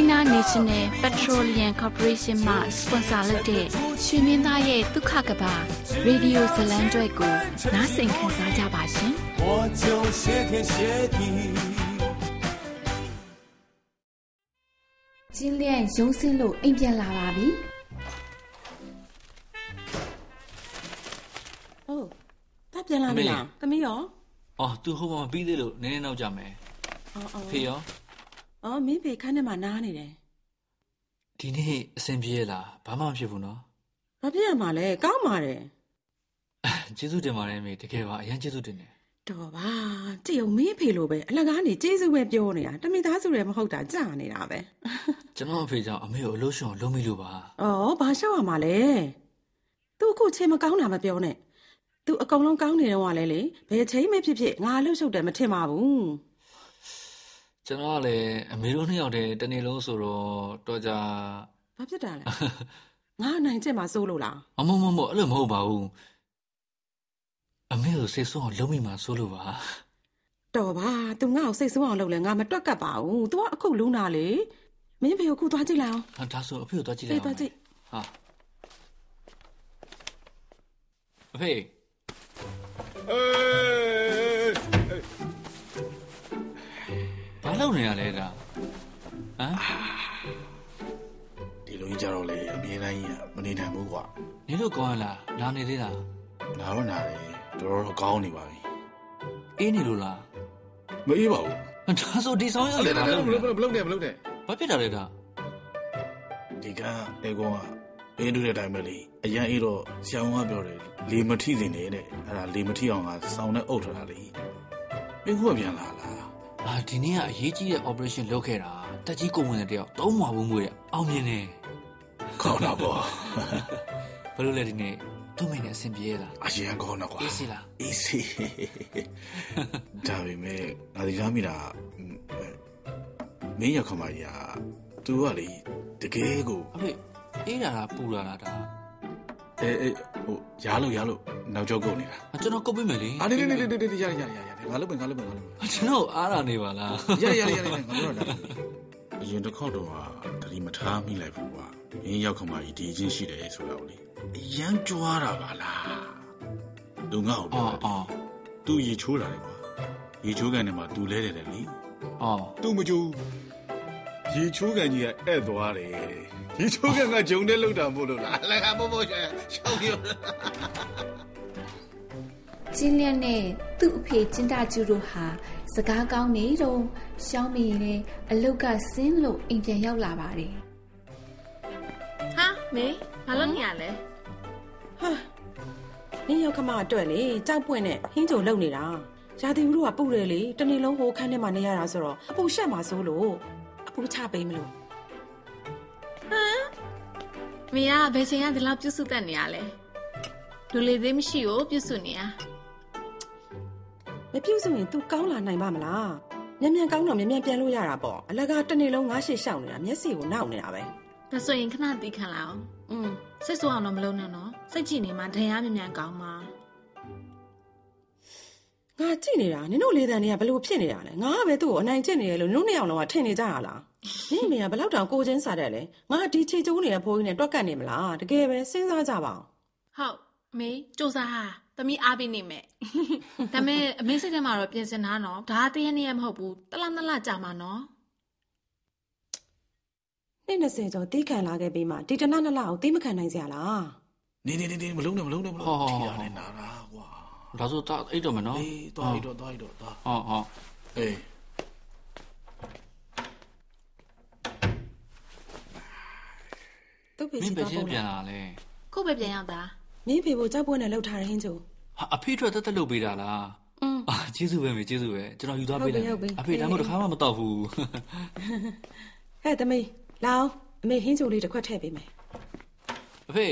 China National Petroleum Corporation မှ sponsor လုပ်တဲ့ရွှေမင်းသားရဲ့ဒုက္ခကဘာရေဒီယိုဇလံကျွဲကိုနားဆင်ခံစားကြပါရှင်။我就谢天谢地ကျင်းလျက်ရုံးစင်းလို့အိမ်ပြန်လာပါပြီ။ဟုတ်။တပ်ပြန်လာပြီလား။သမီးရော။အော် तू ဟိုမှာပြီးသေးလို့နည်းနည်းနောက်ကြမယ်။အော်အော်။ဖေရော။ အော်မင်းဖေခန်းထဲမှာနားနေတယ်။ဒီနေ့အဆင်ပြေလား။ဘာမှမဖြစ်ဘူးနော်။ဘာဖြစ်ရမှာလဲ။ကောင်းပါတယ်။ကျေးဇူးတင်ပါတယ်မေတကယ်ပါအရင်ကျေးဇူးတင်တယ်တော်ပါကြည့်အောင်မင်းဖေလိုပဲအလကားနေကျေးဇူးပဲပြောနေတာတမိသားစုရဲမဟုတ်တာကြာနေတာပဲကျွန်တော်အဖေကြောင့်အမေကိုအလို့ရှုံလုံးမိလို့ပါဩဘာရှောက်ရမှာလဲသူအခုချိန်မကောင်းတာမပြောနဲ့သူအကုန်လုံးကောင်းနေတော့ကလည်းလေဘယ်ချိန်မှဖြစ်ဖြစ်ငါအလို့ရှုပ်တယ်မထင်ပါဘူး ကျွန်တော်ကလည်းအမေတို့နှစ်ယောက်တည်းတနေ့လုံးဆိုတော့တော့ကြဘာဖြစ်တာလဲငါနိုင်ချက်မှာစိုးလို့လားအမမမအဲ့လိုမဟုတ်ပါဘူးအမေကိုစိတ်ဆိုးအောင်လုပ်မိမှာဆိုလို့ပါတော်ပါ तू ငါ့ကိုစိတ်ဆိုးအောင်လုပ်လဲငါမတွက်ကပ်ပါဘူး तू ကအခုလူနာလေမင်းဖေကိုခုသွားကြည့်လိုက်အောင်ဟာဒါဆိုအဖေကိုသွားကြည့်လိုက်အောင်သွားကြည့်ဟာအဖေအေး လုပ်နေရလဲဒါဟမ်ဒီလိုကြီးကြတော့လေအမြဲတမ်းကြီးမနေနိုင်ဘူးကွာနေလို့ကောင်းလားလာနေသေးလားလာတော့နာတယ်တော်တော်ကောင်းနေပါပြီအေးနေလို့လားမအေးပါဘူးဒါဆိုဒီဆောင်ရလေဘာလုပ်မလုပ်နဲ့မလုပ်နဲ့ဘာဖြစ်တာလဲဒါဒီကအဲကောင်ကအင်းတို့တဲ့အတိုင်းပဲလေအရန်အေးတော့ဆရာဝန်ကပြောတယ်လေမထိစင်နေတဲ့အဲ့ဒါလေမထိအောင်ကစောင်းနဲ့အုပ်ထားတာလေမင်းကပြန်လာလား အာဒီနေ့ကအရေးကြီးတဲ့ operation လုပ်ခဲ့တာတက်ကြီးကိုဝင်တဲ့တယောက်သုံးမှာဘူးမွေးအောင်မြင်နေကောင်းတာပေါ့ဘယ်လိုလဲဒီနေ့သူ့မိနဲ့အဆင်ပြေရလားအရင်ကောင်းတော့ကွာအေးစီလားအေးစီဒါပေမဲ့ငါဒီကားမိတာမင်းရောက်ခမကြီးက तू ကလေတကယ်ကိုအဖေအေးတာလားပူတာလားဒါအဲအဲ ဟိုရားလို့ရားလို့နောက်ကျောက်ကုန်နေတာကျွန်တော်ကုတ်ပေးမယ်လေအာနေနေနေနေနေရရရရငါလုပ်မယ်ငါလုပ်မယ်ငါလုပ်မယ်ကျွန်တော်အားရနေပါလားရရရရငါတို့တော့အရင်တစ်ခေါက်တော့တတိမထားမိလိုက်ဘူးကွာမင်းရောက်ခမကြီးဒီချင်းရှိတယ်ဆိုတော့လေရမ်းကြွားတာပါလားသူငါ့ကိုပြောတယ်သူရေချိုးတာလေကွာရေချိုးကန်ထဲမှာသူလဲတယ်လေအော်သူမကြိုးရေချိုးကန်ကြီးကဧည့်သွားတယ် ရေချိုးကန်ကဂျုံနဲ့လောက်တာမို့လို့လားလက်ကဘောဘောရှောင်းပြောကျင်းလျက်နဲ့သူ့အဖေကျင်းတကျူတို့ဟာစကားကောင်းနေတော့ရှောင်းမီနဲ့အလုတ်ကဆင်းလို့အိမ်ပြန်ရောက်လာပါတယ်ဟာမေဘာလို့ညလဲဟာနင်းရောက်ခမအတွက်လေကြောက်ပွင့်နဲ့ဟင်းကြိုလုံနေတာရာသီဥတုကပူတယ်လေတနေ့လုံးဟိုခန်းထဲမှာနေရတာဆိုတော့အပူရှက်မှာစိုးလို့အပူချပေးမလို့ဟမ် မင်းကဘယ်ချိန်ကဒီလောက်ပြုစုတတ်နေရလဲလူလေသေးမရှိကိုပြုစုနေရမပြုစုရင် तू ကောင်းလာနိုင်ပါမလားမြန်မြန်ကောင်းတော့မြန်မြန်ပြန်လို့ရတာပေါ့အလကားတနေ့လုံးငါးရှစ်ရှောက်နေတာမျက်စိကိုနောက်နေတာပဲဒါဆိုရင်ခဏတီးခံလာအောင်อืมစိတ်ဆိုးအောင်တော့မလုပ်နဲ့နော်စိတ်ကြည်နေမှဒဏ်ရာမြန်မြန်ကောင်းမှာ ာ ငါကြည့်နေတာနင်တို့လေတန်တွေကဘလို့ဖြစ်နေတာလဲငါကပဲသူ့ကိုအနိုင်ကျင့်နေရလို့နင်တို့နှစ်ယောက်လုံးကထင်နေကြရလားနင့်အမေကဘလောက်တောင်ကိုချင်းစားတယ်လဲငါဒီချေကျိုးနေတဲ့ဖိုးကြီးနဲ့တွက်ကတ်နေမလားတကယ်ပဲစဉ်းစားကြပါအောင်ဟုတ်အမေစူးစားဟာသမီးအားပေးနေမယ်ဒါပေမဲ့အမေစိတ်ထဲမှာတော့ပြင်စင်တာနော်ဒါတရက်နေ့ရမဟုတ်ဘူးတလားနလားကြာမှာနော်နှစ်20ကျော်တီးခံလာခဲ့ပြီးမှဒီတနက်နှစ်လအောင်တီးမခံနိုင်စရာလားနေနေနေနေမလုံးနဲ့မလုံးနဲ့မလုံးနဲ့ထိတာနဲ့နာတာကွာ ဒါဆိုတော့အိတ်တော့မယ်နော်အေးသွားပြီးတော့သွားပြီးတော့သွားဟုတ်ဟုတ်အေးသူ့ဖေမစီင်းပဲတော့ချင်းပုံပြန်လာလာလဲခုပဲပြန်ရောက်တာမင်းဖေဖို့ကြောက်ပွဲနဲ့လှုပ်ထားတဲ့ဟင်းချိုဟာအဖေအတွက်တက်တက်လုပ်ပေးတာလားอืมအာကျေးဇူးပဲမေကျေးဇူးပဲကျွန်တော်ယူသွားပေးလိုက်ဟုတ်ပြီဟုတ်ပြီအဖေဒါမှမဟုတ်တစ်ခါမှမတော့ဘူးဟဲ့သမီးလာအောင်အမေဟင်းချိုလေးတစ်ခွက်ထည့်ပေးမယ်အဖေ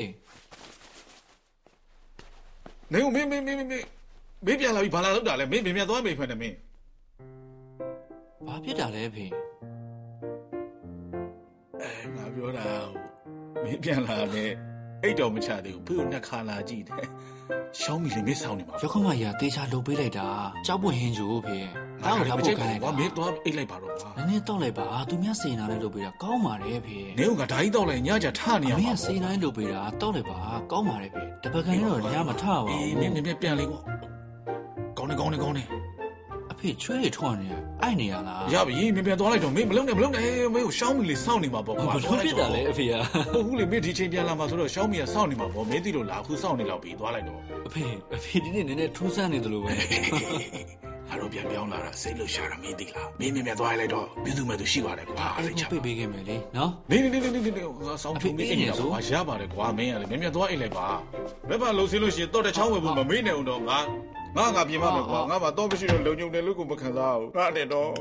နေဦးမင်းမင်းမင်းမင်းမင်းပြန်လာပြီဘာလာလောက်တာလဲမင်းပြန်ပြန်သွားမေးဖွင့်တယ်မင်းဘာဖြစ်တာလဲအဖေအဲငါပြောတာမင်းပြန်လာတယ် အိတ်တော်မချသေးဘူးဖေကိုနှစ်ခါလာကြည့်တယ်ရှောင်းမီလေးမင်းဆောင်နေပါရောက်ခမကြီးကတေချာလုပ်ပေးလိုက်တာကြောက်ပွင့်ဟင်းချိုအဖေဒါကိုထားဖို့ခိုင်းလိုက်ကွာတာမင်းသွားအိတ်လိုက်ပါတော့ကွာနည်းနည်းတောက်လိုက်ပါသူများစေနာလေးလုပ်ပေးတာကောင်းပါတယ်အဖေနေဦးကဓာကြီးတော့လိုက်ညကြထနေရမမှာင်းကစေနာလေးလုပ်ပေးတာတောက်လိုက်ပါကောင်းပါတယ်အဖေတပတ်ကန်တော့ညမထပါဘူးအေးမင်းမင်းပြန်လေကွာကောင်းနေကောင်းနေကောင်းနေအ ဖေချွေးထွန်းနေအိုက်နေရလားရပြီမင်းပြန်သွားလိုက်တော့မင်းမလုံးနဲ့မလုံးနဲ့မင်းကိုရှောင်းမီလေးစောင့်နေမှာပေါ့ကွာဘာလို့ဖြစ်တာလဲအဖေကဟုတ်ဘူးလေမင်းဒီချိန်ပြန်လာမှာဆိုတော့ရှောင်းမီကစောင့်နေမှာပေါ့မင်းသိလို့လာခုစောင့်နေလောက်ပြီသွားလိုက်တော့အဖေအဖေဒီနေ့နည်းနည်းထူးဆန်းနေတယ်လို့ပဲဟာတော့ပြန်ပြောင်းလာတာစိတ်လို့ရှာတာမင်းသိလားမင်းမင်းပြန်သွားလိုက်တော့ပြည်သူမဲ့သူရှိပါတယ်ကွာအဲ့အဲ့ဒါချာပြပေးခဲ့မယ်လေနော်နေနေနေနေနေငါစောင်းထုံးမင်းအိမ်နေတာကွာရပါတယ်ကွာမင်းရတယ်မင်းမြန်သွားအိတ်လိုက်ပါဘယ်မှာလှုပ်ဆင်းလို့ရှိရင်တော့တချောင်းဝယ်ဖို့မမေးနဲ့အောင်တော့ငါ ငါငါပြင်ပါမယ်ကွာငါမှတော့မရှိတော့လုံုံတယ်လို့ကိုမခံစားဘူးငါနဲ့တော့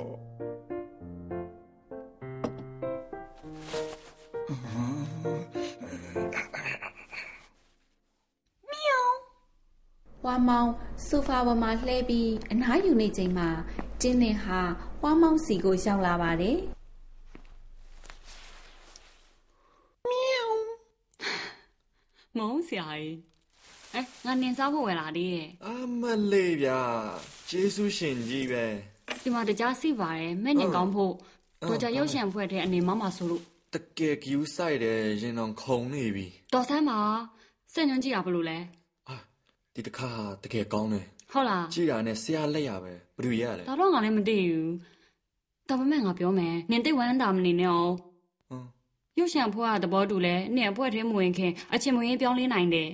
ဝါမောင်ဆိုဖာပေါ်မှာလှဲပြီးအနားယူနေချိန်မှာကျင်းနေဟာဝါမောင်စီကိုရောက်လာပါတယ်မုံဆရာကြီး အဲငါနင်စားဖို့ဝယ်လာသေးတယ်အမလေးဗျာကျေးဇူးရှင်ကြီးပဲဒီမှာတကြားစိပါတယ်မဲ့နင်ကောင်းဖို့တော့ကြရုပ်ရှင်ဖွဲ့တဲ့အနေမမဆိုလို့တကယ်ကျူးဆိုင်တယ်ရင်တော်ခုံနေပြီတော်ဆန်းပါစက်ညွန့်ကြည့်ရဘလို့လဲအာဒီတစ်ခါတကယ်ကောင်းတယ်ဟုတ်လားကြည်တာနဲ့ဆရာလက်ရပဲဘယ်လိုရလဲဒါတော့ငါလည်းမသိဘူးဒါပေမဲ့ငါပြောမယ်နင်တိတ်ဝမ်းတာမနေနဲ့အောင်ဟမ်ရုပ်ရှင်ဖွဲ့ကသဘောတူလဲနင်အဖွဲထဲမဝင်ခင်အချင်းမွေးပြောင်းလဲနိုင်တယ်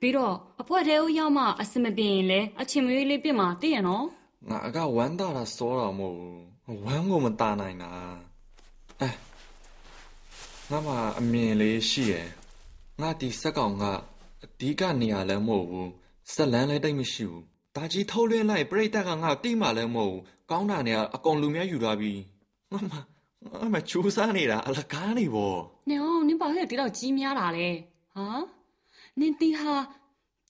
ပြီးတော့အဖွဲထဲကိုရောက်မှအစမပြေရင်လဲအချင်းမွေးလေးပြစ်မှာသိရနော်ငါအကဝမ်းတာတာစောတာမဟုတ်ဘူးဝမ်းကိုမတာနိုင်တာအဲငါမှအမြင်လေးရှိရယ်ငါဒီစက်ကောင်ကအဓိကနေရာလည်းမဟုတ်ဘူးစက်လန်းလည်းတိတ်မရှိဘူးဒါကြီးထုတ်လွှင့်လိုက်ပြိတ္တကငါတိမှလည်းမဟုတ်ဘူးကောင်းတာနေကအကောင်လူများယူသွားပြီငါမှငါမှချူစားနေတာအလကားနေပေါ့နင်အောင်နင်ပါလေဒီတော့ကြီးများတာလေဟာ နင်တီဟာ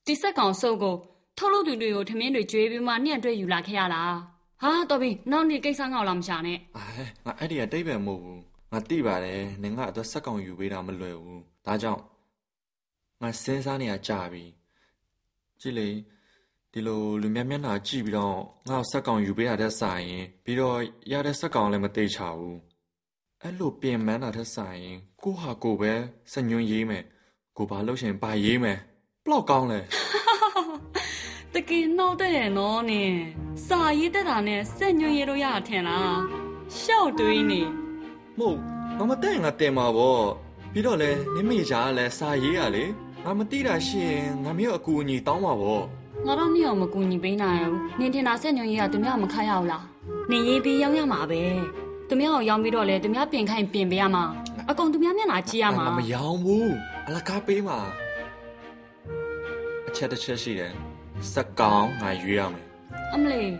ဒီဆက်ကောင်စုပ်ကို ထုတ်လို့တူတွေကို ထမင်းတွေကျွေးပြီးမှနင့်အတွက်ယူလာခဲ့ရတာ ဟာ တော်ပြီ နောက်နေ့ ကိစ္စငေါ့လာမရှာနဲ့အဲငါအဲ့ဒီကတိတ်ပဲမဟုတ်ဘူး ငါတိပါတယ် နင်က အတော့စက်ကောင်ယူပေးတာမလွယ်ဘူး ဒါကြောင့် ငါစဉ်းစားနေရကြပြီ ကြည့်လေ ဒီလို လူများမျက်နှာကြည့်ပြီးတော့ ငါ့ကို စက်ကောင်ယူပေးတာတဲ့ဆိုင်ရင် ပြီးတော့ ရတဲ့စက်ကောင်လည်း မသိချဘူး အဲ့လိုပြင်ပန်းတာတဲ့ဆိုင်ရင် ကိုဟာကိုပဲစညွန်းရေးမယ် ကိုဘာလို့ရှရင်ဘာရေးမယ်ဘလောက်ကောင်းလဲတကယ်နောက်တဲ့ရဲ့နော်နင်စာရေးတက်တာနဲ့စက်ညွှန်ရလို့ရထင်လားရှောက်တွေးနေမဟုတ်ငါမတဲ့ငါတင်ပါဗောပြီးတော့လဲနင်မေချာကလည်းစာရေးရလေငါမတိတာရှိရင်ငါမျိုးအကူအညီတောင်းပါဗောငါတော့နင့်အောင်မကူညီပေးနိုင်ဘူးနင်ထင်တာစက်ညွှန်ရေးကသူများမခတ်ရဘူးလားနင်ရေးပြီးရောင်းရမှာပဲသူများကိုရောင်းပြီးတော့လဲသူများပြင်ခိုင်းပြင်ပေးရမှာအကုန်သူများမျက်နှာကြည့်ရမှာငါမရောင်းဘူး အလကားပေးမှာအချက်တစ်ချက်ရှိတယ်စက်ကောင်ငါရွေးရမယ်အမလေး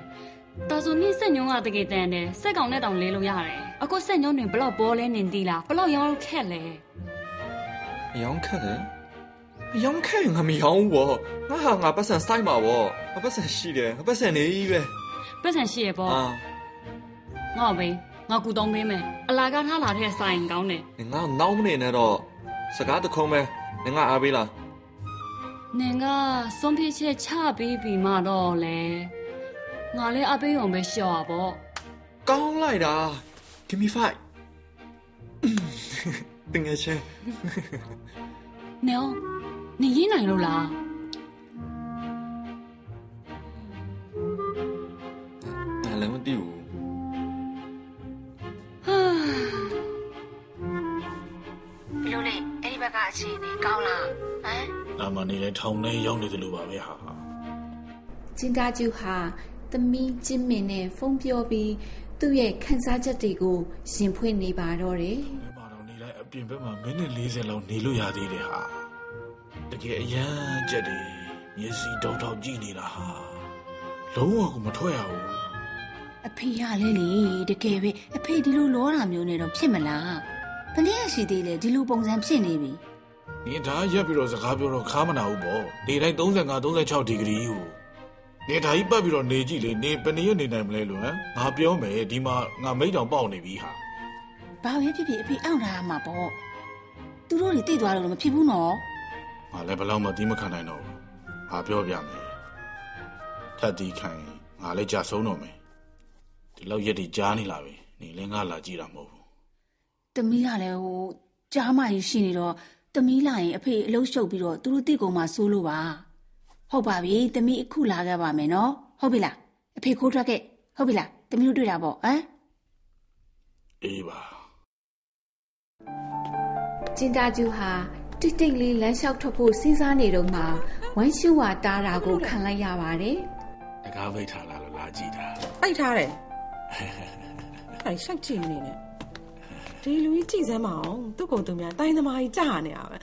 ဒါဆိုနေ့စက်ညုံးကတကယ်တန်တယ်စက်ကောင်နဲ့တောင်လေးလို့ရတယ်အခုစက်ညုံးတွင်ဘလောက်ပေါ်လဲနေသီးလားဘလောက်ရောင်းလို့ခက်လဲအယောင်ခက်တယ်အယောင်ခက်ရင်ငါမရောင်းဘူးဗောငါဟာငါပတ်စံစိုက်မှာဗောငါပတ်စံရှိတယ်ငါပတ်စံနေကြီးပဲပတ်စံရှိရပေါ့အာငါ့ဘေးငါကူတောင်းပေးမယ်အလာကားထားလာတဲ့ဆိုင်ကောင်းတယ်နင်ငါနောက်မနေနဲ့တော့ စကားတခုံးပဲနင်ငါအားပေးလားနင်ကစွန်ဖြည့်ချက်ချပေးပြီးမှတော့လေငါလည်းအပေးရုံပဲရှော့ရပေါ့ကောင်းလိုက်တာ give me five တင်ငယ်ချင်းနေအောင်နေရင်းနိုင်လို့လားဒါလည်းမသိဘူး အဲ့ဒီဘက်ကအခြေအနေကောင်းလားဟမ်နာမနေလဲထောင်ထဲရောက်နေတယ်လို့ပါပဲဟာကျင်းသားကျူဟာသမီးကျင်းမင်နဲ့ဖုန်းပြောပြီးသူ့ရဲ့ခန်းစားချက်တွေကိုရင်ဖွင့်နေပါတော့တယ်ဒီမှာတော့နေလိုက်အပြင်ဘက်မှာမိနစ်40လောက်နေလို့ရသေးတယ်ဟာတကယ်အရန်ကြက်တယ်မျက်စိတောက်တောက်ကြည့်နေတာဟာလုံးဝကိုမထွက်ရဘူးအဖေရလဲလေတကယ်ပဲအဖေဒီလိုလောတာမျိုးနဲ့တော့ဖြစ်မလားဘယ်နည်းရရှိသေးလဲဒီလိုပုံစံဖြစ်နေပြီ နင်ဒါရက်ပြီးတော့စကားပြောတော့ခါမနာဘူးပေါ့နေတိုင်း35 36ဒီဂရီကိုနေဒါကြီးပတ်ပြီးတော့နေကြည့်လေနေဘယ်နည်းနေနိုင်မလဲလို့ဟမ်ငါပြောမယ်ဒီမှာငါမိတ်တောင်ပေါက်နေပြီဟာဘာပဲဖြစ်ဖြစ်အဖေအောင့်ထားမှာပေါ့သူတို့တွေတိတ်သွားလို့တော့မဖြစ်ဘူးနော်ငါလည်းဘယ်လောက်မှတီးမခံနိုင်တော့ဘူးငါပြောပြမယ်ထပ်တီးခံရင်ငါလည်းကြာဆုံးတော့မယ်ဒီလောက်ရက်တွေကြားနေလာပြီနေလည်းငါလာကြည့်တာမဟုတ်ဘူးတမီးကလည်းဟိုကြားမကြီးရှိနေတော့ တမီးလာရင်အဖေအလုံးရှုပ်ပြီးတော့သူတို့တိတ်ကုန်မှစိုးလို့ပါဟုတ်ပါပြီတမီးအခုလာခဲ့ပါမယ်နော်ဟုတ်ပြီလားအဖေခိုးထွက်ခဲ့ဟုတ်ပြီလားတမီးတို့တွေ့တာပေါ့ဟမ်အေးပါကျင်းသားကျူဟာတိတ်တိတ်လေးလမ်းလျှောက်ထွက်ဖို့စဉ်းစားနေတော့မှဝမ်းရှူဝါတားတာကိုခံလိုက်ရပါတယ်တကားပိတ်ထားလာလို့လာကြည့်တာအိတ်ထားတယ်အဲ့ရှောက်ကြည့်နေနဲ့ ဒီလူကြီးကြည့်စမ်းမအောင်သူ့ကိုယ်သူများတိုင်းသမားကြီးကြာနေရပဲ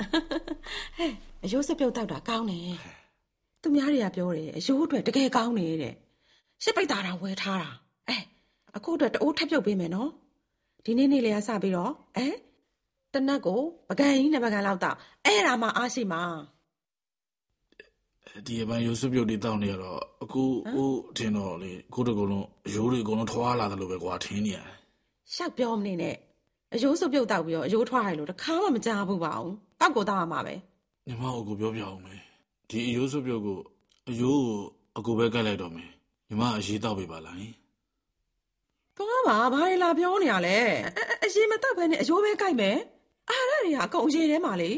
ဟဲ့အယိုးစပြုတ်တောက်တာကောင်းတယ်သူများတွေကပြောတယ်အယိုးအတွက်တကယ်ကောင်းနေတဲ့ရှစ်ပိတ်တာတောင်ဝယ်ထားတာအဲအခုအတွက်တအိုးထပ်ပြုတ်ပေးမယ်နော်ဒီနေ့နေ့လေးကစပြီးတော့အဲတနက်ကိုပကံကြီးနဲ့ပကံလောက်တော့အဲ့ဒါမှအားရှိမှာဒီအပိုင်းရုပ်စွပ်ပြုတ်တွေတောင်းနေရတော့အခုဟိုထင်တော့လေကိုတကူလုံးရိုးတွေအကုန်လုံးထွားလာတယ်လို့ပဲကွာထင်းနေရတယ်ရှောက်ပြောမနေနဲ့ အယိုးစပြုတ်တောက်ပြီးတော့အယိုးထွားရလို့တခါမှမကြားဘူးပါအောင်တောက်ကိုတောက်ရမှာပဲညီမအကူပြောပြအောင်မယ်ဒီအယိုးစွပ်ပြုတ်ကိုအယိုးကိုအကူပဲကတ်လိုက်တော့မယ်ညီမအရေးတောက်ပေးပါလားဟင်သွားပါဘာလဲလာပြောနေရလဲအအအရေးမတောက်ပဲနဲ့အယိုးပဲကြိုက်မယ်အားရတွေကအကုန်အရေးထဲမှာလေ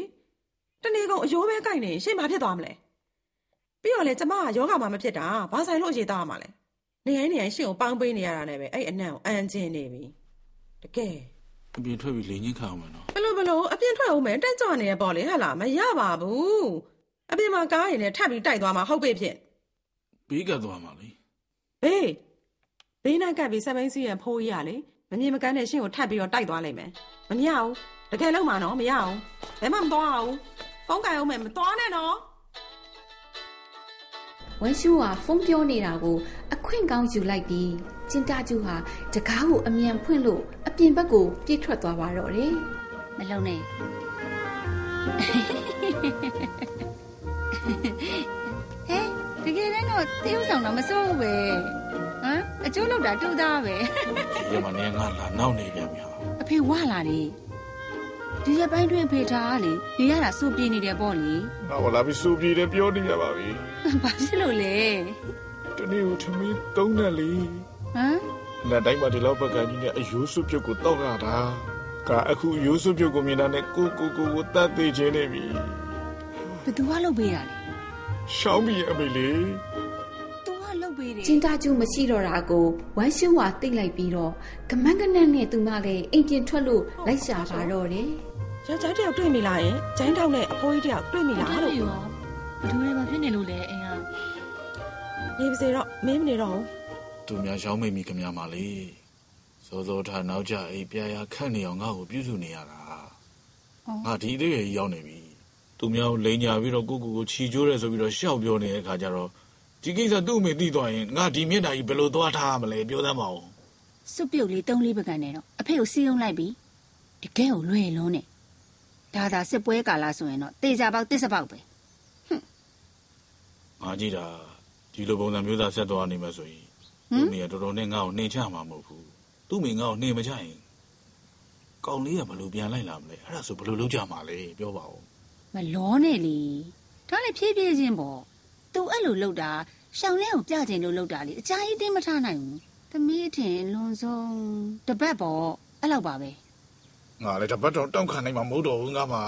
တနေ့ကုန်အယိုးပဲကြိုက်နေရင်ရှေ့မှာဖြစ်သွားမလဲပြီးတော့လေကျမကယောဂမှာမဖြစ်တာဘာဆိုင်လို့အရေးတောက်ရမှာလဲနေရင်နေရင်ရှေ့ကိုပေါင်းပေးနေရတာနဲ့ပဲအဲ့အနံ့ကိုအန်ကျင်နေပြီတကယ် အပြင်ထွက်ပြီးလေညင်းခါအောင်မယ်နော်ဘလို့ဘလို့အပြင်ထွက်အောင်မယ်တက်ကြွနေရပေါ့လေဟဟလားမရပါဘူးအပြင်မှာကားရင်လည်းထပ်ပြီးတိုက်သွားမှာဟုတ်ပြီဖြစ်ပြီးကတ်သွားမှာလေဘေးဘေးနဲ့ကပ်ပြီးစက်ဘိန်းစီးရန်ဖိုးကြီးရလေမမြင်မကန်းနဲ့ရှင်းကိုထပ်ပြီးတော့တိုက်သွားလိမ့်မယ်မမြအောင်တကယ်လုံးမှာနော်မရအောင်ဘယ်မှမသွားအောင်ဖုန်းကင်အောင်မယ်မသွားနဲ့နော်ဝမ်းရှူဟာဖုန်းပြောနေတာကိုအခွင့်ကောင်းယူလိုက်ပြီး ကျင်းသားကျူဟာတကားကိုအမြန်ဖွင့်လို့အပြင်ဘက်ကိုပြေးထွက်သွားပါတော့တယ်မလုံနဲ့ဟဲတကယ်တမ်းတော့တေးဥဆောင်တော့မစိုးဘူးပဲဟမ်အကျိုးလောက်တာတူသားပဲဒီမှာနေငါလာနောက်နေပြန်ပြီဟာအဖေဝလာတယ်ဒီရက်ပိုင်းတွင်အဖေထားကလေနေရတာစိုးပြေးနေတယ်ပေါ့လေငါလာပြီးစူပြေတယ်ပြောနေရပါပြီဘာဖြစ်လို့လဲတနေ့ကိုထမင်းသုံးနဲ့လေ ဟမ်လက်တိုင်းမှာဒီလောက်ပကံကြီးနဲ့အယိုးစွပ်ပြုတ်ကိုတောက်ရတာကအခုအယိုးစွပ်ပြုတ်ကိုမြင်တာနဲ့ကိုကိုကိုကိုတတ်သေးခြင်းနေပြီဘသူကလုတ်ပေးတာလဲရှောင်းပြီအမေလေးသူကလုတ်ပေးတယ်ကျင်းသားကျူမရှိတော့တာကိုဝမ်းရှူဟာသိလိုက်ပြီးတော့ကမန်းကနန်းနဲ့သူမလည်းအိမ်ပြင်ထွက်လို့လိုက်ရှာပါတော့တယ်ယောက်ျားတစ်ယောက်တွေ့မိလားယင်ကျန်းတောက်နဲ့အဖိုးကြီးတစ်ယောက်တွေ့မိလားလို့ရောဘသူတွေမဖြစ်နေလို့လဲအင်းကနေပါစေတော့မင်းမနေတော့ဘူး သူများရှောင်းမိမိခမများပါလေစောစောထားနောက်ကြအိပ်ပြားရခတ်နေအောင်ငါ့ကိုပြုစုနေရတာငါဒီအသေးကြီးရောက်နေပြီသူများကိုလိန်ညာပြီးတော့ကိုကိုကိုခြီကျိုးရဲဆိုပြီးတော့ရှောက်ပြောနေတဲ့အခါကျတော့ဒီကိစ္စသူ့အမေသိသွားရင်ငါဒီမြင့်တာကြီးဘယ်လိုသွားထားရမလဲပြောသမ်းပါဦးစွပ်ပြုတ်လေး၃လေးပကံနဲ့တော့အဖေကိုစီးအောင်လိုက်ပြီတကယ်ကိုလွယ်လုံးနဲ့ဒါသာစစ်ပွဲကာလဆိုရင်တော့တေချာပေါက်တစ်စပေါက်ပဲငါကြည့်တာဒီလိုပုံစံမျိုးသားဆက်သွားနေမှဆိုရင် သူ့မိကတော်တော်နဲ့ငါ့ကိုနှင်ချမှာမဟုတ်ဘူးသူ့မိငါ့ကိုနှင်မချရင်ကောင်းလေးကဘယ်လိုပြန်လိုက်လာမလဲအဲ့ဒါဆိုဘယ်လိုလုပ်ကြမှာလဲပြောပါဦးမလောနဲ့လေဒါလည်းဖြည်းဖြည်းချင်းပေါ့သူအဲ့လိုလုပ်တာရှောင်းလဲကိုပြကျင်လို့လောက်တာလေအကြာကြီးတင်းမထားနိုင်ဘူးသမီးအထင်လွန်ဆုံးတပတ်ပေါ့အဲ့လောက်ပါပဲငါလည်းတပတ်တော့တောက်ခံနိုင်မှာမဟုတ်တော့ဘူးငါမှ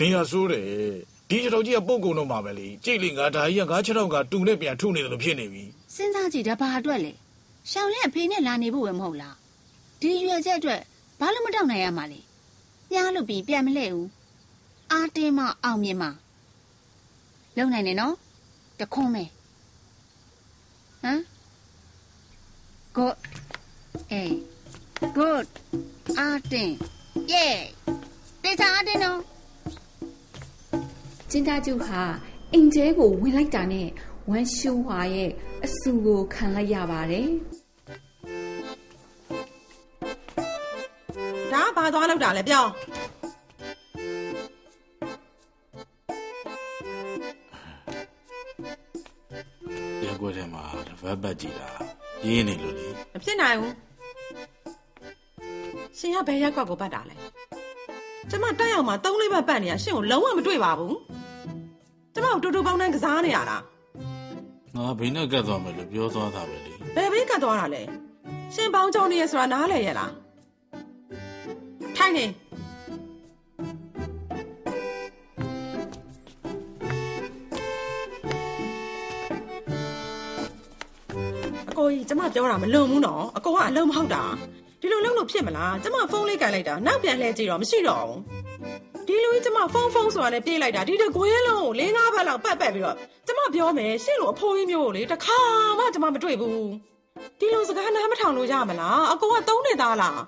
နေရဆိုးတယ်ဒီခြေတော်ကြီးကပုတ်ကုန်တော့မှာပဲလေကြိတ်လေငါဒါကြီးကငါခြေတော်ကတူနဲ့ပြန်ထုနေတယ်လို့ဖြစ်နေပြီ စဉ်းစားကြည့်ဒါဘာအတွက်လဲရှောင်းလဲအဖေနဲ့လာနေဖို့ပဲမဟုတ်လားဒီရွယ်ချက်အတွက်ဘာလို့မတောက်နိုင်ရမှာလဲညားလို့ပြီးပြန်မလဲဘူးအားတင်းမအောင်မြင်မလုံနိုင်နေနော်တခွန်းမဲဟမ် good အေး good အားတင်း yeah တေချာအားတင်းနော်ကျင်းသားကျုဟာအင်ကျဲကိုဝင်လိုက်တာနဲ့ ဝမ်ရှူဟွာရဲ့အဆူကိုခံလိုက်ရပါတယ်ဒါကဘာသွားလောက်တာလဲပြောရက်ကွက်ထဲမှာတပတ်ပတ်ကြည့်တာရင်းနေလို့လေမဖြစ်နိုင်ဘူးရှင်ကဘယ်ရက်ကွက်ကိုပတ်တာလဲကျမတက်ရောက်မှာ၃လေးပတ်ပတ်နေရရှင်ကိုလုံးဝမတွေ့ပါဘူးကျမကိုတူတူပေါင်းတိုင်းကစားနေရတာ ငါဘိနဲ့ကတ်သွားမယ်လို့ပြောသွားတာပဲလေဘယ်ဘေးကတ်သွားတာလဲရှင်ပေါင်းကြောင်းနေရဆိုတာနားလဲရလားထိုင်နေအကိုကြီးကျမပြောတာမလွန်ဘူးနော်အကိုကအလုံးမဟုတ်တာဒီလိုလုံးလို့ဖြစ်မလားကျမဖုန်းလေးကန်လိုက်တာနောက်ပြန်လှည့်ကြည့်တော့မရှိတော့ဘူး ဒီလိုကြီးကျမဖုန်းဖုန်းဆိုတာနဲ့ပြေးလိုက်တာဒီတကွင်းလုံးကို၄၅ဘက်လောက်ပတ်ပတ်ပြီးတော့ကျမပြောမယ်ရှင့်လိုအဖိုးကြီးမျိုးကိုလေတစ်ခါမှကျမမတွေ့ဘူးဒီလိုစကားနားမထောင်လို့ရမလားအကိုကသုံးနေသားလား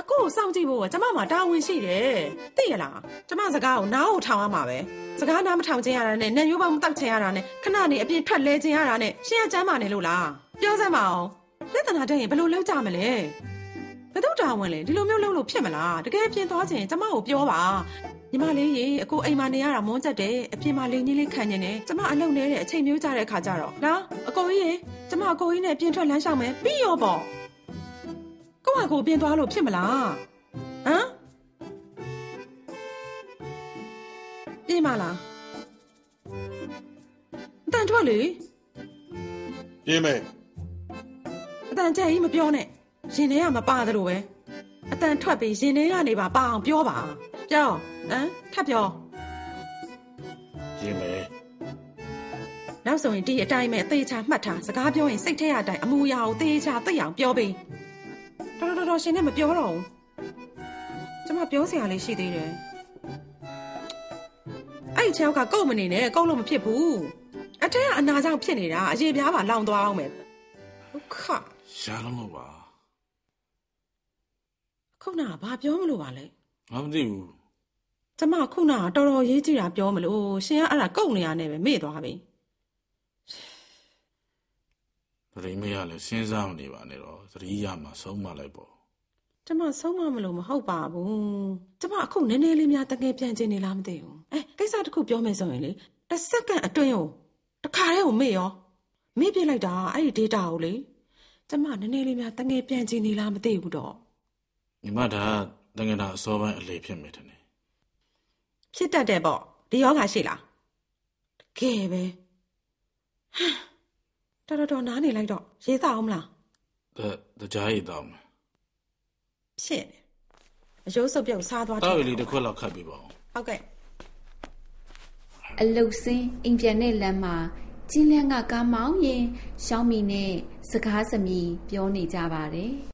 အကိုကိုစောင့်ကြည့်ဖို့ကကျမမှာတာဝန်ရှိတယ်သိရလားကျမစကားကိုနားကိုထောင်ရမှာပဲစကားနားမထောင်ခြင်းရတာနဲ့နံရိုးပေါင်းမတောက်ခြင်းရတာနဲ့ခဏနေအပြင်ထွက်လဲခြင်းရတာနဲ့ရှင်းရချမ်းပါနေလို့လားပြောစမ်းပါအောင်လက်တနာတဲ့ရင်ဘယ်လိုလုပ်ကြမလဲ ဘယ်တော့တာဝန်လဲဒီလိုမျိုးလုပ်လို့ဖြစ်မလားတကယ်ပြင်သွားခြင်းကျမကိုပြောပါညီမလေးရေအကိုအိမ်မှာနေရတာမွန်းချက်တယ်အပြင်မှာလိန်ကြီးလေးခံနေတယ်ကျမအလုပ်နေတဲ့အချိန်မျိုးကြတဲ့ခါကျတော့နော်အကိုကြီးရေကျမအကိုကြီးနဲ့ပြင်ထွက်လမ်းလျှောက်မယ်ပြီးရောပေါ့ကိုကကိုပြင်သွားလို့ဖြစ်မလားဟမ်ပြင်မလားအတန်ထွက်လေပြင်းမယ်အတန်ကြက်ကြီးမပြောနဲ့ ရင်ထဲကမပါတယ်လို့ပဲအတန်ထွက်ပြီးရင်ထဲကနေပါပါအောင်ပြောပါပြောဟမ်ထပ်ပြောပြင်းမယ်နောက်ဆိုရင်ဒီအတိုင်းပဲအသေးချာမှတ်ထားစကားပြောရင်စိတ်ထဲအတိုင်းအမူအရာကိုသေချာသိအောင်ပြောပေးတော်တော်တော်ရှင်နဲ့မပြောတော့ဘူးကျမပြောစရာလေးရှိသေးတယ်အဲ့ဒီချောက်ကကုတ်မနေနဲ့ကုတ်လို့မဖြစ်ဘူးအထက်ကအနာကြောင့်ဖြစ်နေတာအရေးပြားပါလောင်သွားအောင်မယ်ဒုက္ခရှားလုံးလို့ပါ ခုနကဘာပြောမလို့ပါလဲငါမသိဘူးကျမခုနကတော်တော်ရေးကြည့်တာပြောမလို့ရှင်ကအဲ့ဒါကုတ်နေရနဲ့ပဲမေ့သွားပြီသတိမရလဲစဉ်းစားမနေပါနဲ့တော့သတိရမှာဆုံးမလိုက်ပေါ့ကျမဆုံးမမလို့မဟုတ်ပါဘူးကျမအခုနည်းနည်းလေးများတကယ်ပြန်ကျင်နေလားမသိဘူးအဲကိစ္စတစ်ခုပြောမယ်ဆိုရင်လေတစ်စက္ကန့်အတွင်းကိုတစ်ခါတည်းကိုမေ့ရောမေ့ပြစ်လိုက်တာအဲ့ဒီ data ကိုလေကျမနည်းနည်းလေးများတကယ်ပြန်ကျင်နေလားမသိဘူးတော့ ညီမဒါကတကယ်တော့အစောပိုင်းအလေဖြစ်မိတယ်နေဖြစ်တတ်တယ်ပေါ့ဒီယောဂရှိလားတကယ်ပဲဟမ်တော်တော်တော်နားနေလိုက်တော့ရေးသားအောင်မလားတတကြားရည်တော့မယ်ဖြစ်နေအယိုးစုပ်ပြုတ်စားသွားတောက်ရည်တယ်လေးတစ်ခွက်လောက်ခတ်ပေးပါဦးဟုတ်ကဲ့အလုတ်စင်းအိမ်ပြန်တဲ့လမ်းမှာကျင်းလန်းကကားမောင်းရင်ရှောင်းမီနဲ့စကားစမြည်ပြောနေကြပါတယ်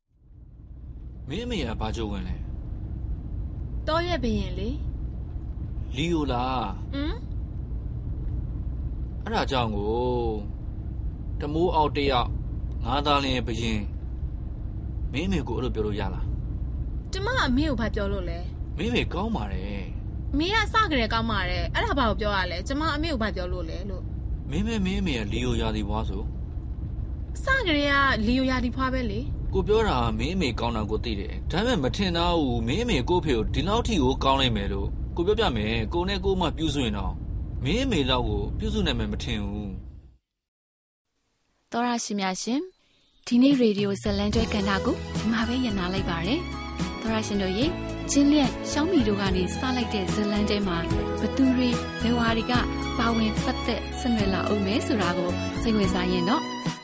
မင်းအမေကဘာကြိုးဝင်လဲတော့ရဲ့ဘရင်လေလီယိုလားဟမ်အဲ့ဒါကြောင့်ကိုတမိုးအောက်တစ်ယောက်ငါးသားလင်းရဲ့ဘရင်မင်းအမေကိုအဲ့လိုပြောလို့ရလားကျမအမေကိုဘာပြောလို့လဲမင်းအမေကောင်းပါတယ်မင်းကစကြတယ်ကောင်းပါတယ်အဲ့ဒါဘာကိုပြောရလဲကျမအမေကိုဘာပြောလို့လဲလို့မင်းမဲမင်းအမေကလီယိုရာသီဘွားဆိုစကြတယ်ကလီယိုယာဒီဖွားပဲလေ ကိုပြောတာမင်းအမေကောင်းတာကိုသိတယ်ဒါပေမဲ့မထင်တော့ဘူးမင်းအမေကိုဖေကိုဒီလောက်ထိကိုကောင်းနိုင်မယ်လို့ကိုပြောပြမယ်ကိုနဲ့ကိုမှပြုစုရင်တော့မင်းအမေလောက်ကိုပြုစုနိုင်မယ်မထင်ဘူးသောရရှင်များရှင်ဒီနေ့ရေဒီယိုဇလန်ကျွဲကဏ္ဍကိုဒီမှာပဲညှနာလိုက်ပါရယ်သောရရှင်တို့ရေကျင်းလျက်ရှောင်းမီတို့ကနေစလိုက်တဲ့ဇလန်းတဲမှာဘသူတွေဘယ်ဝါတွေကပါဝင်ပတ်သက်ဆက်နွယ်လာအောင်မဲဆိုတာကိုစိတ်ဝင်စားရင်တော့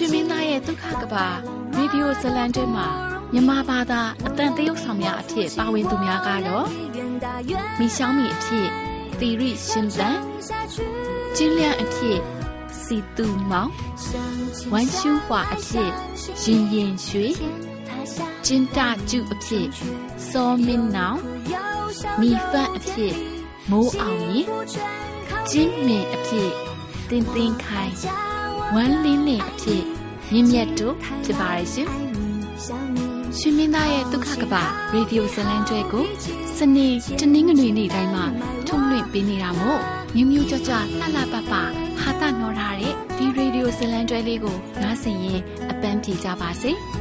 ရှင်ရွှေမင်းသားရဲ့ဒုက္ခကဘာရေဒီယိုဇလန်တဲမှာမြမဘာသာအတန်တရုတ်ဆောင်များအဖြစ်ပါဝင်သူများကတော့မိရှောင်းမီအဖြစ်သီရိရှင်သန်ကျင်းလျန်အဖြစ်စီတူမောင်ဝမ်ရှူဟွာအဖြစ်ရင်ရင်ရွှေကျင်းတကျုအဖြစ်စောမင်းနောင်မိဖတ်အဖြစ်မိုးအောင်ရင်ကျင်းမင်အဖြစ်တင်းတင်းခိုင် ဝမ်းလင်းလင်းအဖြစ်မြင့်မြတ်တို့ဖြစ်ပါရဲ့ရှင်ရှင်မင်းသားရဲ့ဒုက္ခကပရေဒီယိုဇလံကျွဲကိုစနေတနင်္ဂနွေနေ့တိုင်းမှာထုတ်လွှင့်ပေးနေတာမို့မြူးမြူးကြွကြွလှလှပပဟာတာနော်ထားတဲ့ဒီရေဒီယိုဇလံကျွဲလေးကိုနားဆင်ရင်အပန်းပြေကြပါစေ။